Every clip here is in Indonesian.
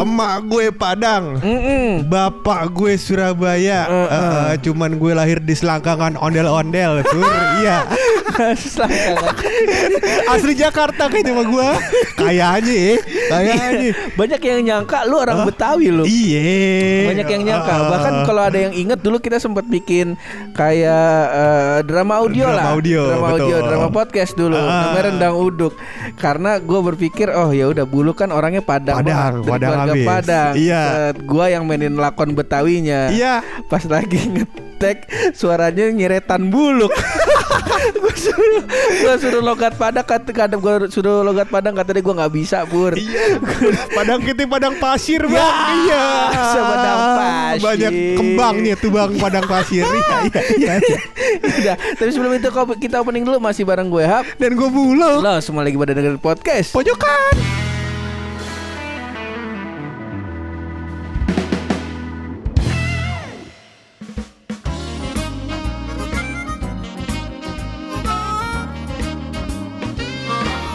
Emak gue Padang, Mm-mm. bapak gue Surabaya. Eh, cuman gue lahir di selangkangan ondel-ondel, sur. iya. Selangkangan. Asli Jakarta kayak cuma gue. Kayaknya, ya, kayaknya. Banyak yang nyangka lu orang Betawi lu. Iya. Banyak yang nyangka. Eh, Bahkan kalau ada yang inget dulu kita sempat bikin kayak eh, drama audio Drama lah. audio, drama audio, betul. drama podcast dulu. Ah. Namanya Rendang Uduk. Karena gue berpikir oh ya udah bulu kan orangnya Padang. Padang, Padang habis. Padang. Iya. Set, gua yang mainin lakon Betawinya. Iya. Pas lagi ngetek suaranya nyeretan buluk. gue suruh gue suruh logat Padang kata kadang gue suruh logat Padang kata dia gue nggak bisa pur. Iya. Padang kita Padang pasir, Bang. Ya, iya. sepadang pasir. Banyak kembangnya tuh, Bang, Padang pasir. iya, iya, iya. Udah, tapi sebelum itu kita opening dulu masih bareng gue Hap. Dan gue bulu. Lo semua lagi pada dengerin podcast. Pojokan.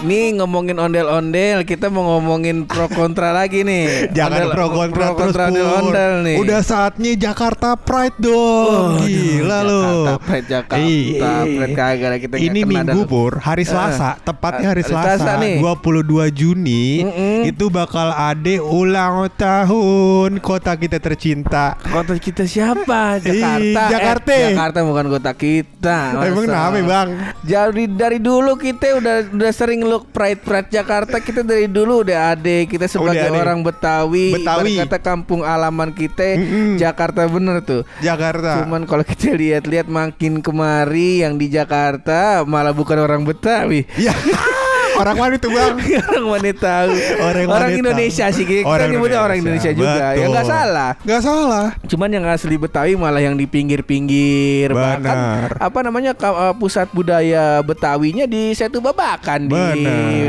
Nih ngomongin ondel-ondel, kita mau ngomongin pro kontra lagi nih. Jangan Ondel- pro kontra terus kontra ondel-ondel nih. Udah saatnya Jakarta Pride dong. Oh, Gila lu. Jakarta Pride, Jakarta Iya. Pride kagak kita Ini minggu dah. Pur, hari Selasa, tepatnya hari Selasa Selasa, nih. 22 Juni Mm-mm. itu bakal ada ulang tahun kota kita tercinta. Kota kita siapa? Jakarta. Jakarta. Eh, Jakarta bukan kota kita. Emang rame, Bang. Jadi dari dulu kita udah udah sering look pride pride Jakarta kita dari dulu udah ada kita sebagai Udah orang Betawi, Betawi. kata kampung alaman kita Mm-mm. Jakarta bener tuh. Jakarta. Cuman kalau kita lihat-lihat makin kemari yang di Jakarta malah bukan orang Betawi. Ya. Orang mana itu, Bang? orang mana tahu. Orang Orang, Indonesia sih kita Orang nyebutnya orang Indonesia. Juga. Ya nggak Betul. salah. Nggak salah. Cuman yang asli Betawi malah yang di pinggir-pinggir Benar. bahkan apa namanya uh, pusat budaya Betawinya di Setu Babakan di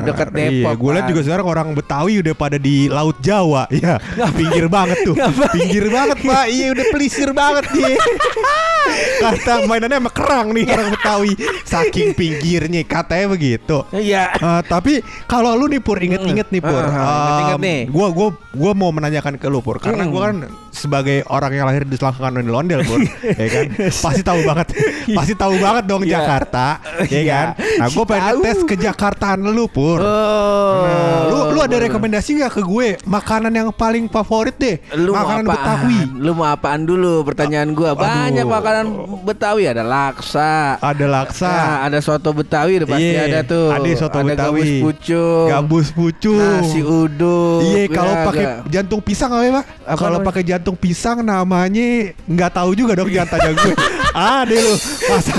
dekat Depok. Iya, gue lihat Bang. juga sekarang orang Betawi udah pada di Laut Jawa. Iya, pinggir banget tuh. Pinggir banget, Pak. Iya, udah pelisir banget dia. Kata mainannya sama kerang nih orang Betawi. Saking pinggirnya katanya begitu. Iya. Eh, tapi kalau lu nih Pur inget-inget nih Pur. Ah, ah, inget-inget nih. Gua gua gua mau menanyakan ke lu Pur karena Mm. gua kan sebagai orang yang lahir di selangkangan ondel-ondel Pur, ya kan. Pasti tahu banget. Pasti tahu banget dong Iya. Jakarta, ya Iya. kan. Nah, gua pengen tes ke Jakartaan lu Pur. Oh. Nah, lu lu ada rekomendasi nggak ke gue makanan yang paling favorit deh? Lu mau makanan apaan? Betawi. Lu mau apaan dulu pertanyaan gua? Banyak Aduh. makanan Betawi ada laksa. Ada laksa, Nah, ada soto Betawi pasti Iya, ada tuh. ada soto ada Betawi. gabus pucung. gabus pucung, Nasi uduk. Iya, kalau Ya, pakai jantung pisang apa ya, Pak? Kalau pakai jantung pisang namanya nggak tahu juga dong jangan tanya gue. Ada lu masa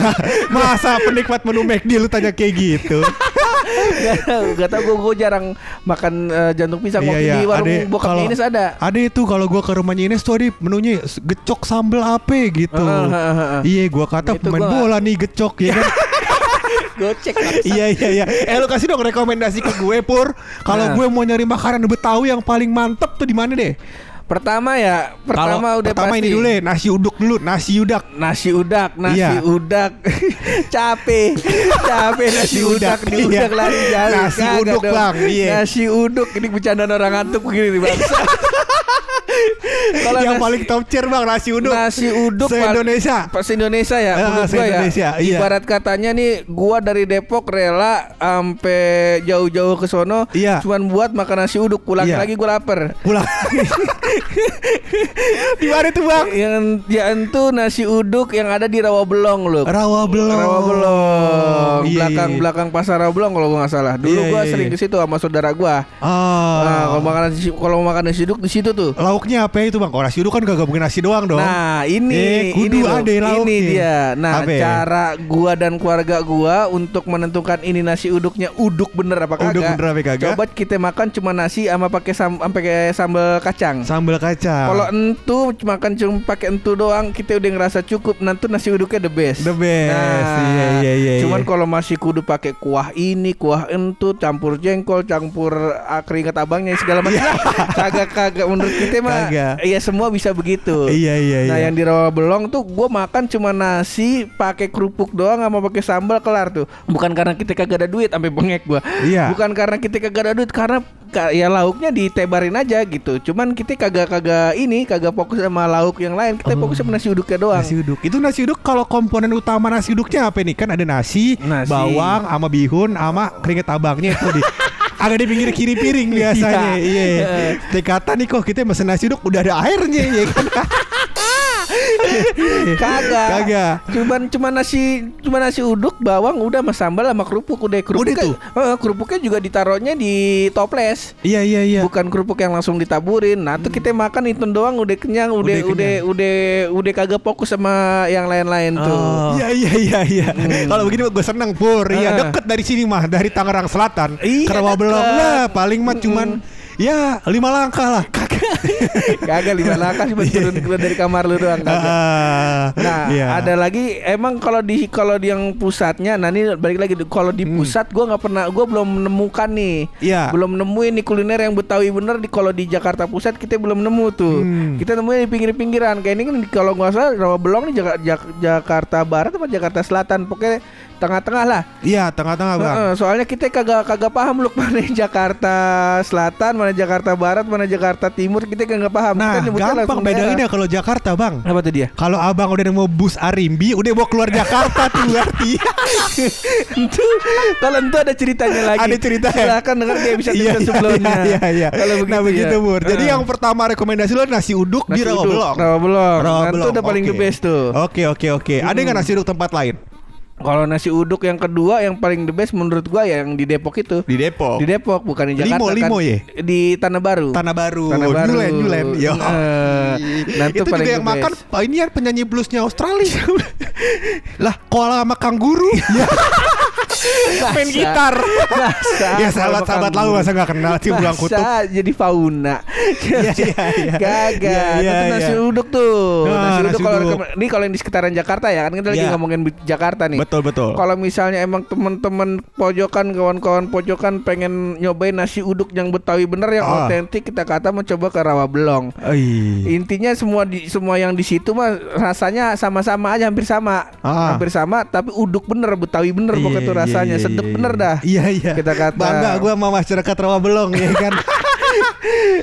masa penikmat menu McD lu tanya kayak gitu. Gak tau, gue, gue jarang makan eh, jantung pisang Iya, waktu iya, di warung ada- bokapnya kalau- Ines ada. Ada itu kalau gua ke rumahnya Ines tuh ada menunya gecok sambel apa gitu. Ah, ah, ah, ah. Iya, gua kata Itu pemain gua- bola nih gecok ya kan. Gocek. iya iya iya. Eh lu kasih dong rekomendasi ke gue Pur. Kalau Nah. gue mau nyari makanan Betawi yang paling mantep tuh di mana deh? Pertama ya, pertama Kalau udah pertama pasti ini dulu deh, nasi uduk dulu, nasi udak. nasi udak, nasi Iya. udak, cape, cape nasi udak, di Iya. udak lari jauh. Nasi uduk, dong. Bang, iya. Nasi uduk ini bercandaan orang ngantuk begini nih bangsa. Kalau yang nasi- paling top tier Bang, nasi uduk. Nasi uduk Se Indonesia. Pas Indonesia ya Ah, menurut gua ya. iya. Ibarat katanya nih gua dari Depok rela sampai jauh-jauh ke sono Iya. cuman buat makan nasi uduk pulang Iya. lagi gua lapar. Pulang. di mana tuh Bang? Yang yang tuh nasi uduk yang ada di Rawabelong loh. Rawa belum. Rawabelong, Iya, belakang iya. belakang pasar Rawabelong kalau gua nggak salah. Dulu Iya, gua iya, sering iya. ke situ sama saudara gua. Ah. Nah, kalau makan nasi kalau makan nasi uduk di situ tuh. Lauknya apa itu Bang? Oh, nasi uduk kan gak gabungin nasi doang dong. Nah ini Eh, kudu ini ada lauknya. ini dia. Nah ya? cara gua dan keluarga gua untuk menentukan ini nasi uduknya uduk bener apa kagak. Uduk bener apa kagak? Coba kita makan cuma nasi sama pakai sam pakai sambal kacang. Sambal kacang. Kalau entu makan cuma pakai entu doang kita udah ngerasa cukup. Nanti nasi uduknya the best. The best. Iya, iya, iya, Cuman iya. kalau masih kudu pakai kuah ini, kuah entu, campur jengkol, campur ah, keringat abangnya segala macam. kagak kagak menurut kita mah Kagak. Iya semua bisa begitu. Iya iya iya. Nah yang di rawa belong tuh gue makan cuma nasi pakai kerupuk doang sama pakai sambal kelar tuh. Bukan karena kita kagak ada duit sampai bengek gue. Iya. Bukan karena kita kagak ada duit karena ka- ya lauknya ditebarin aja gitu. Cuman kita kagak kagak ini kagak fokus sama lauk yang lain. Kita fokus sama nasi uduknya doang. Oh. Nasi uduk. Itu nasi uduk kalau komponen utama nasi uduknya apa nih? Kan ada nasi, Nasi. bawang, sama bihun, sama keringet abangnya itu di agak di pinggir kiri piring biasanya. Iya. Iya. Dekatan nih kok kita mesen nasi uduk udah ada airnya ya kan. Kagak. Kagak. Cuman cuma nasi cuma nasi uduk, bawang udah sama sambal sama kerupuk udah kerupuknya. tuh? Eh, kerupuknya juga ditaruhnya di toples. Iya iya iya. Bukan kerupuk yang langsung ditaburin. Nah, tuh kita makan itu doang udah kenyang, udah Udah udah udah udah, kagak fokus sama yang lain-lain tuh. Iya iya iya iya. Kalau begini gue seneng pur. Iya Ah. deket dari sini mah dari Tangerang Selatan. Iya, deket. lah paling mah cuman ya lima langkah lah. kagak lima langkah cuma turun keluar dari kamar lu doang kagak. Ah, Nah, iya. ada lagi emang kalau di kalau di yang pusatnya, nah ini balik lagi kalau di pusat gua nggak pernah gua belum menemukan nih. Hmm. Iya. Belum nemuin nih kuliner yang Betawi bener di kalau di Jakarta Pusat kita belum nemu tuh. Hmm. Kita nemuin di pinggir-pinggiran. Kayak ini kan kalau nggak salah Rawa Belong nih Jaka- Jak- Jakarta Barat apa Jakarta Selatan. Pokoknya tengah-tengah lah. Iya tengah-tengah bang. Soalnya kita kagak kagak paham lu mana Jakarta Selatan, mana Jakarta Barat, mana Jakarta Timur, kita kagak paham. Nah nyebutnya gampang bedain ya kalau Jakarta bang. Apa tuh dia? Kalau abang udah nemu bus Arimbi, udah mau keluar Jakarta tuh berarti. Kalau entu ada ceritanya lagi. Ada ceritanya. Silakan dengar dia bisa Iya, episode iya, sebelumnya. Iya iya. Kalau begitu, nah begitu ya. Bur. Jadi yang pertama rekomendasi lo nasi uduk di Nasi uduk, Rawabelong. Rawabelong. Rawabelong, Nah, itu udah paling the best tuh. Oke oke oke. Ada nggak nasi uduk tempat lain? Kalau nasi uduk yang kedua yang paling the best menurut gua ya yang di Depok itu. Di Depok. Di Depok bukan di Limo, Jakarta Limo kan. ya? Di Tanah Baru. Tanah Baru. Tanah Baru. Julen, Julen. Yo. Eh, nah, itu itu paling juga yang makan ini kan penyanyi bluesnya Australia. lah, koala sama kanguru. Ya. Main gitar. masa ya sahabat-sahabat kalau lalu masa nggak kenal sih Masa kutub. jadi fauna. Iya, iya, iya. Kagak. Iya, iya, itu nasi iya. uduk tuh. Nah, nasi uduk nasi kalau uduk. rekom- ini kalau yang di sekitaran Jakarta ya kan kita lagi Iya. ngomongin Jakarta nih. Betul betul. Kalau misalnya emang teman-teman pojokan kawan-kawan pojokan pengen nyobain nasi uduk yang Betawi bener yang Ah. otentik kita kata mau coba ke Rawabelong. Ih. Intinya semua di semua yang di situ mah rasanya sama-sama aja hampir sama. Ah. Hampir sama tapi uduk bener Betawi bener pokoknya tuh Iya, rasanya sedep bener dah. Iya iya. Kita kata. bangga gue sama masyarakat Rawabelong ya kan.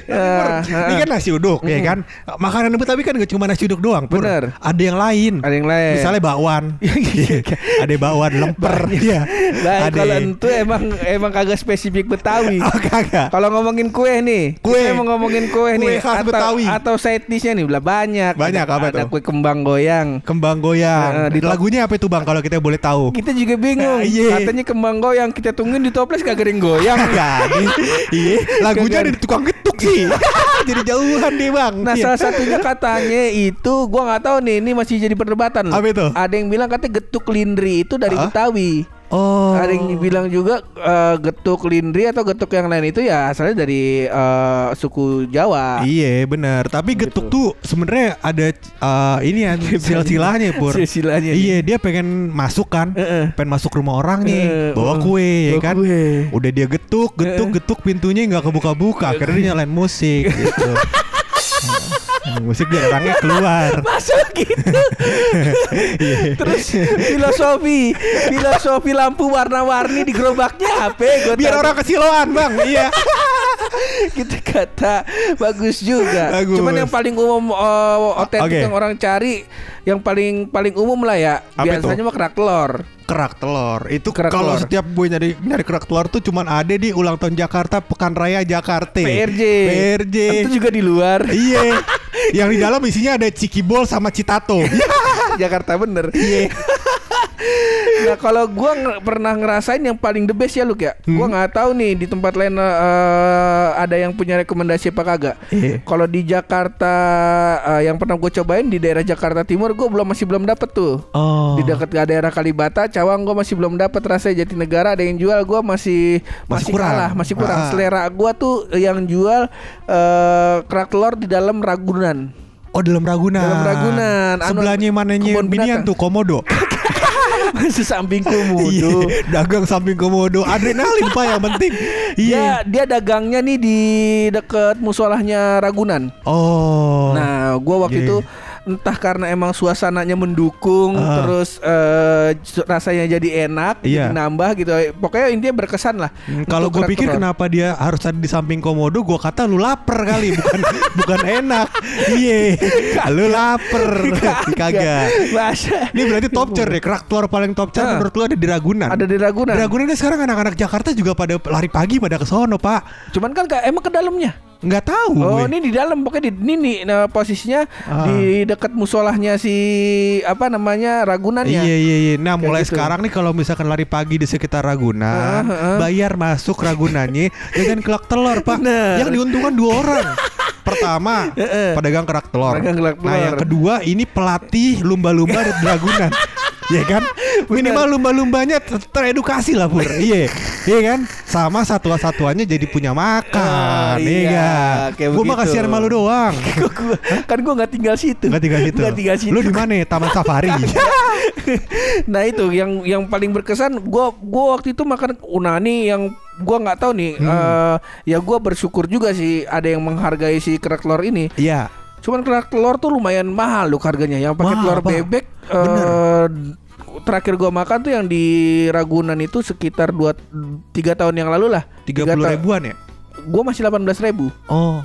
Ah, Ini kan nasi uduk ya kan. Makanan Betawi kan gak cuma nasi uduk doang. Pur. Bener. Ada yang lain. Ada yang lain. Misalnya bakwan. ada bakwan lemper. Iya. Ada. kalau itu emang emang kagak spesifik Betawi. Oh kagak. Kalau ngomongin kue nih, Kue. kita mau ngomongin kue, Kue nih, khas atau, Betawi. atau side dishnya nih, lah banyak. Banyak, ada, apa ada tuh? kue kembang goyang. Kembang goyang. Eh, di Lagunya apa itu bang kalau kita boleh tahu? Kita juga bingung. Ah, iya. Katanya kembang goyang kita tungguin di toples kagak ada yang goyang. Kagak ada. Iya. Lagunya ada di tukang getuk sih. Jadi jauhan deh bang. Nah Iya. salah satunya katanya itu gua nggak tahu nih ini masih jadi perdebatan. Apa itu? Ada yang bilang katanya getuk lindri itu dari? Betawi. Oh. Ada yang bilang juga eh, getuk lindri atau getuk yang lain itu ya asalnya dari eh, suku Jawa. Iya benar. Tapi getuk tuh sebenarnya ada uh, ini ya silsilahnya pur. Silsilahnya. Iya dia pengen masuk kan, Heeh. pengen masuk rumah orang nih, Heeh, bawa kue ya Bawa kan. kue. Udah dia getuk, getuk, getuk pintunya nggak kebuka-buka. Akhirnya dia nyalain musik gitu. Musik dia orangnya keluar. Masuk gitu. Terus filosofi, filosofi lampu warna-warni di gerobaknya? Gua Biar tahu. orang kesiloan bang. Iya. kita kata bagus juga. Bagus. Cuman yang paling umum uh, otentik Oke. yang orang cari yang paling paling umum lah ya. Apa biasanya mah kerak telur. Kerak telur itu kalau setiap gue nyari nyari kerak telur tuh cuman ada di ulang tahun Jakarta Pekan Raya Jakarta. PRJ. PRJ. Itu juga di luar. Iya. Yang di dalam isinya ada Cikibol sama Citato. Jakarta bener. Iya. Nah kalau gua nge- pernah ngerasain yang paling the best ya Luk ya. Hmm. Gua nggak tahu nih di tempat lain eh, ada yang punya rekomendasi apa kagak. Iya. Kalau di Jakarta eh, yang pernah gue cobain di daerah Jakarta Timur gue belum masih belum dapet tuh. Oh. Di dekat daerah Kalibata, Cawang gue masih belum dapet rasanya Jatinegara ada yang jual gue masih Masih masih, kurang. kalah, masih kurang. Ah. Selera gue tuh yang jual eh, kerak telur di dalam Ragunan. Oh dalam Ragunan. Dalam Ragunan. Anu, Sebelahnya mananya kebun binian tuh Komodo. Masih samping komodo. Iya, dagang samping komodo, adrenalin pak yang penting. Iya. Dia dia dagangnya nih di deket musolahnya Ragunan. Oh. Nah, gua waktu Iya. itu entah karena emang suasananya mendukung, Ah. terus eh, rasanya jadi enak, Iya. jadi nambah gitu. Pokoknya intinya berkesan lah. Hmm, Kalau gue pikir kenapa dia harus ada di samping komodo, gue kata lu lapar kali, bukan bukan enak. Iya, lu lapar. Kagak. Masa Ini berarti top char ya, kerak telur paling top char Ah. menurut lu ada di Ragunan. ada di Ragunan. Di Ragunan sekarang anak-anak Jakarta juga pada lari pagi pada ke sono, Pak. Cuman kan emang ke dalamnya. Nggak tahu. Oh, gue. ini di dalam pokoknya di ini nih nah, posisinya Ah. di dekat musolahnya si apa namanya Ragunan ya. Iya iya iya. Nah Kayak mulai gitu. sekarang nih kalau misalkan lari pagi di sekitar Ragunan, Ah, ah, ah. bayar masuk Ragunannya dengan kelak telur pak. Bener. Yang diuntungkan dua orang. Pertama pedagang kerak telur. Pedagang kerak Nah telur. yang kedua ini pelatih lumba-lumba di Ragunan. Ya kan? Minimal lumba-lumbanya ter- teredukasi lah Pur. Iya. Iya kan? Sama satwa-satwanya jadi punya Ah, makan Iya iya, kan? Gue mah kasihan sama lu doang kan gua nggak tinggal situ. Gak tinggal situ. Nggak tinggal situ. Lu di mana? Taman Safari. Nah itu yang yang paling berkesan gua gua waktu itu makan unani yang gua nggak tahu nih Hmm. eh, ya gua bersyukur juga sih ada yang menghargai si kerak telur ini. Iya cuman kerak telur tuh lumayan mahal loh harganya. Yang pakai telur Pak. bebek eh, terakhir gua makan tuh yang di Ragunan itu sekitar dua tiga tahun yang lalu lah. Tiga puluh ta- ribuan ya? Gua masih 18.000 ribu. Oh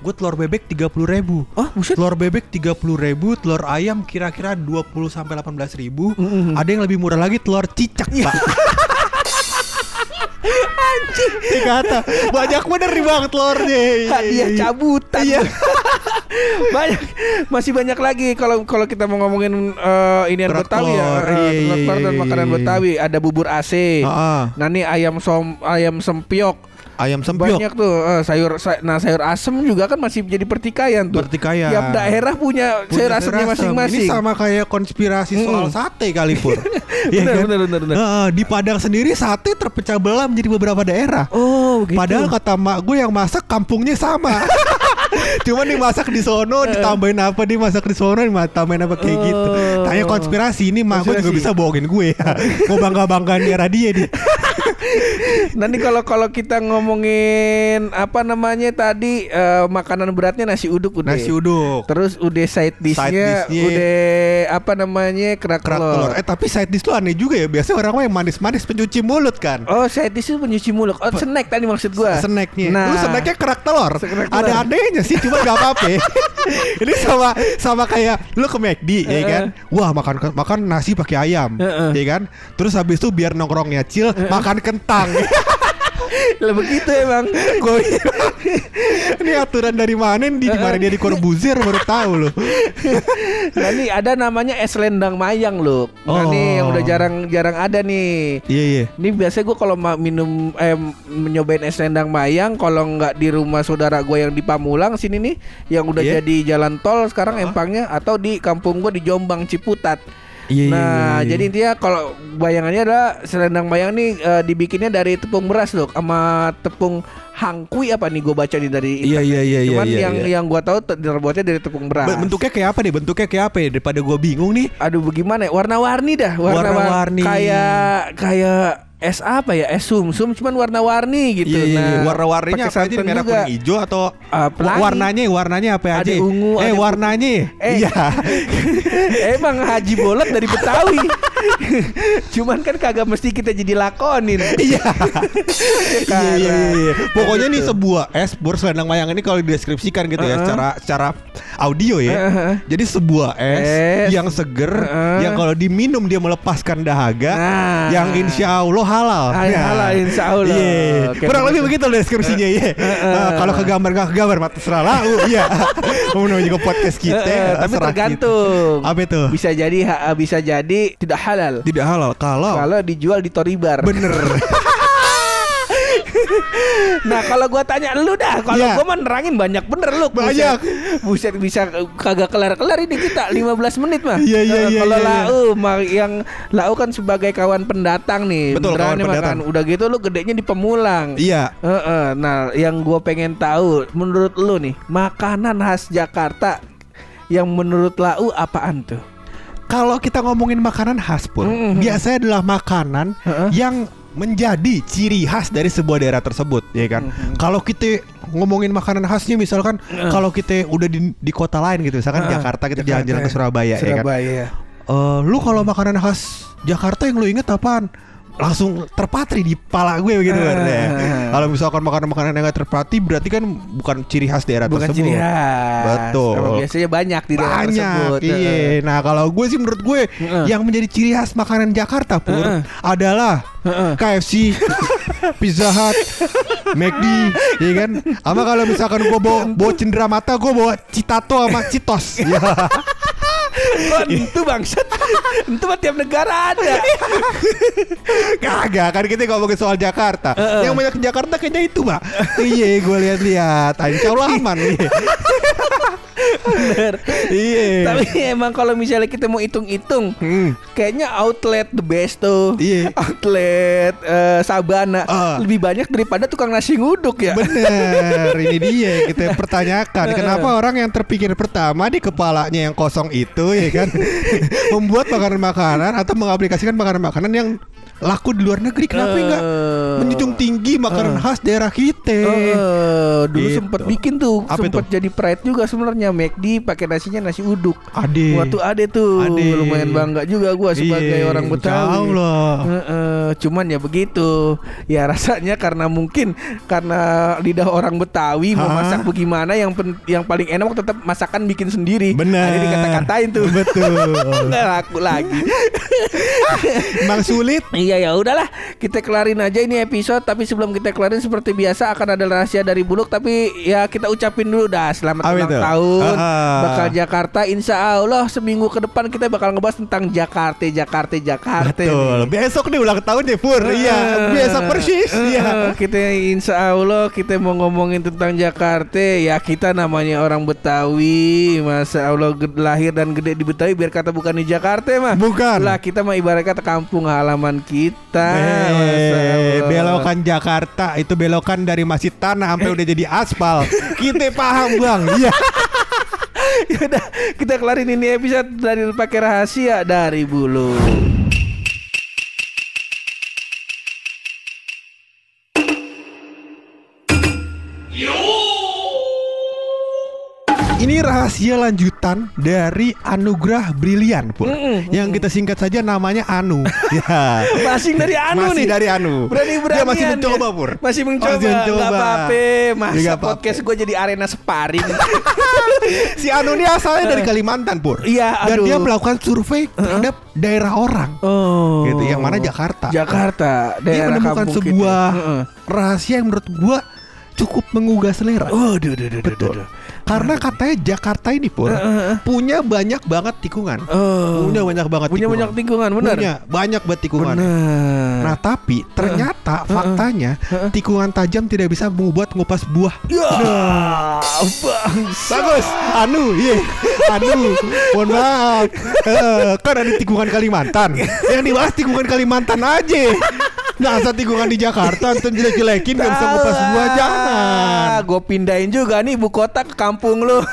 Gue telur bebek 30 ribu. Oh buset. Telur bebek 30 ribu Telur ayam kira-kira 20 sampai 18 ribu. Mm-mm. Ada yang lebih murah lagi telur cicak pak. Anjing. Kata Banyak bener nih bang telurnya. Hadiah cabutan. Iya. banyak masih banyak lagi kalau kalau kita mau ngomongin eh, inian Kerak Betawi ya. iya, dan iya, makanan iya. Betawi. Ada bubur AC nah ini ayam som ayam sempiok. Ayam sempiok? Banyak tuh. Eh, sayur say- nah sayur asem juga kan masih jadi pertikaian tuh. Pertikaian. tiap daerah punya, Punya sayur asemnya masing-masing Ini sama kayak konspirasi soal Mm. sate kali Pur. Iya Bener, kan? bener, bener, bener. Heeh, Di Padang sendiri sate terpecah belah menjadi beberapa daerah. Oh gitu. Padahal kata mak gue yang masak kampungnya sama. Cuman dimasak di sono ditambahin apa dimasak di sono ditambahin apa kayak gitu. Oh. Tanya konspirasi ini mak gue juga bisa bohongin gue ya. Mau bangga-banggaan daerah dia nih. Nanti kalau kalau kita ngomongin apa namanya tadi eh, makanan beratnya nasi uduk udah. Nasi uduk. Terus udah side dishnya, Side dishnya. udah apa namanya kerak, telur. Eh tapi side dish tuh aneh juga ya. Biasanya orang mah yang manis-manis pencuci mulut kan. Oh side dish itu pencuci mulut. Oh snack tadi maksud gua. Snacknya. Nah, Lu snacknya kerak telur. Kerak telur. Ada anehnya sih, cuma gak apa-apa. Ini sama sama kayak lu ke McD ya kan. Wah, makan makan nasi pakai ayam, Heeh. ya kan. Terus habis itu biar nongkrongnya chill, makan kentang. lah begitu emang. Gue ini aturan dari mana nih? Di mana dia di Corbuzier baru tahu loh. nah ini ada namanya es lendang mayang loh. Nah Oh. nih yang udah jarang-jarang ada nih. Iya iya. Ini biasanya gue kalau minum eh menyobain es lendang mayang kalau nggak di rumah saudara gue yang di Pamulang sini nih yang udah Iya. jadi jalan tol sekarang empangnya atau di kampung gue di Jombang Ciputat. Iya, iya, nah, iya, iya. jadi intinya kalau bayangannya adalah selendang mayang nih eh, dibikinnya dari tepung beras loh sama tepung hangkui apa nih gue baca nih dari Iya, iya, iya, iya, Cuman iya, yang iya. yang gue tahu te- terbuatnya dari tepung beras. Be- Bentuknya kayak apa nih? Bentuknya kayak apa ya? Daripada gue bingung nih. Aduh bagaimana ya? Warna-warni dah Warna-warni. Kayak Kayak es apa ya? Es sumsum cuman warna-warni gitu Iya, iya, iya. Nah, Warna-warninya apa aja? Merah, kuning, hijau atau pelangi. warnanya? Warnanya apa Ada aja? ungu, eh, ada warnanya? Eh. Iya. Emang Haji Bolot dari Betawi Cuman kan kagak mesti kita jadi lakonin Iya. Iya, iya, iya. Pokoknya nih Gitu. sebuah es bor selendang mayang ini kalau dideskripsikan gitu ya Uh-uh. secara secara audio ya. Uh-uh. Jadi sebuah es, Es. yang seger Uh-uh. yang kalau diminum dia melepaskan dahaga Nah. yang insya Allah halal. Ah, Ya. halal, insya Allah. Iya. Oke, Kurang lebih begitu. deskripsinya ya. Kalau ke gambar nggak ke gambar mah terserah lah. Uh, Iya. Mau juga podcast kita. Eh, eh, Tapi tergantung kita. Apa itu? Bisa jadi ha- bisa jadi tidak halal Tidak halal kalau Kalau dijual di Toribar bener. Nah kalau gua tanya lu dah Kalau Iya. gua mah nerangin banyak bener lu Banyak. Buset bisa kagak kelar-kelar ini kita 15 menit mah Iya, iya, Eh, iya, Kalau iya, iya. Lau mah Yang Lau kan sebagai kawan pendatang nih Betul, kawan nih, pendatang. makan. Udah gitu lu gedenya di Pemulang Iya. Heeh, Nah yang gua pengen tahu Menurut lu nih Makanan khas Jakarta Yang menurut Lau apaan tuh? Kalau kita ngomongin makanan khas pun, Mm-mm. biasanya adalah makanan Heeh. yang menjadi ciri khas dari sebuah daerah tersebut, ya kan? Mm-mm. Kalau kita ngomongin makanan khasnya, misalkan kalau kita udah di, di kota lain gitu, misalkan Heeh. Jakarta kita jalan-jalan ke ya. Surabaya, ya kan? Surabaya. Eh, lu kalau makanan khas Jakarta yang lu inget apaan? Langsung terpatri di pala gue begitu kan ya. Kalau misalkan makanan-makanan yang gak terpatri berarti kan bukan ciri khas daerah Bukan tersebut. ciri khas. Betul. Emang biasanya banyak di daerah tersebut. Banyak, iya. Nah kalau gue sih menurut gue Heeh. yang menjadi ciri khas makanan Jakarta pur Heeh. adalah Heeh. KFC, Pizza Hut, McD, ya kan? Sama kalau misalkan gue bawa, bawa cendera mata, gue bawa Citato sama Citos. ya. Itu bangsat. itu mah tiap negara ada. Kagak kan kita ngomongin soal Jakarta. Yang banyak Jakarta kayaknya itu, Pak. iya, gue lihat-lihat. Ah, Insya Allah aman. Iya. Bener. Iya. Tapi emang kalau misalnya kita mau hitung-hitung, Hmm. kayaknya outlet the best tuh. Iya. Outlet eh, Sabana Ah. lebih banyak daripada tukang nasi nguduk ya. Bener, ini dia yang kita pertanyakan. Kenapa orang yang terpikir pertama di kepalanya yang kosong itu ya kan membuat makanan-makanan atau mengaplikasikan makanan-makanan yang laku di luar negeri? Kenapa Eh. enggak menjunjung tinggi makanan khas daerah kita? Eh, dulu Gitu. sempet bikin tuh, Apa sempet jadi pride juga sebenarnya McD pakai nasinya nasi uduk. Ade. Waktu ada tuh, Ade. lumayan bangga juga gua sebagai Iya, orang Betawi. jauh loh. Heeh, cuman ya begitu. Ya rasanya karena mungkin karena lidah orang Betawi mau Hah? masak bagaimana yang pen- yang paling enak tetap masakan bikin sendiri. Bener. Akhirnya dikata-katain tuh. Betul. Nggak laku lagi. Emang sulit. Iya ya udahlah kita kelarin aja ini episode tapi sebelum kita kelarin seperti biasa akan ada rahasia dari Buluk tapi ya kita ucapin dulu dah selamat Apa ulang itu? tahun Ah. bakal Jakarta Insya Allah seminggu ke depan kita bakal ngebahas tentang Jakarta Jakarta Jakarta Betul. Besok nih ulang tahun ya Pur. Iya. Besok persis. Eh, Iya. kita insya Allah kita mau ngomongin tentang Jakarta ya kita namanya orang Betawi masa Allah lahir dan gede di Betawi biar kata bukan di Jakarta mah Bukan. lah kita mah ibarat kata kampung halaman kita Eh, Allah. belokan Jakarta itu belokan dari masjid tanah sampai udah jadi aspal. Kita paham bang. Iya. Yaudah, kita kelarin ini episode dari pakai rahasia dari bulu. Ini rahasia lanjutan dari anugerah brilian pur. Mm-mm. Yang kita singkat saja namanya Anu. ya. Masing dari Anu Masih nih. dari Anu. Berani berani. Dia masih mencoba pur. Masih mencoba. Masih mencoba. Gak apa-apa. Masa apa-apa. podcast gue jadi arena sparring. Si Anu ini asalnya dari Kalimantan pur. Iya, Dan dia melakukan survei terhadap daerah orang. oh. Gitu, yang mana Jakarta. Jakarta. Dia menemukan sebuah. Heeh. rahasia yang menurut gua cukup menggugah selera. Oh, duh, duh, duh, duh, Betul. duh. Karena katanya Jakarta ini pun punya banyak banget tikungan. Oh. Punya banyak banget Punya tikungan. banyak tikungan, benar. Punya banyak banget tikungan. Benar. Nah tapi ternyata faktanya tikungan tajam tidak bisa membuat ngupas buah. ya, bangsa. Bagus, Anu, iya, Anu, mohon maaf, Eh, kan ada tikungan Kalimantan, yang dibahas tikungan Kalimantan aja, nggak asal tikungan di Jakarta, ntar jelek-jelekin nggak bisa ngupas buah jangan. Gue pindahin juga nih ibu kota ke kampung lu.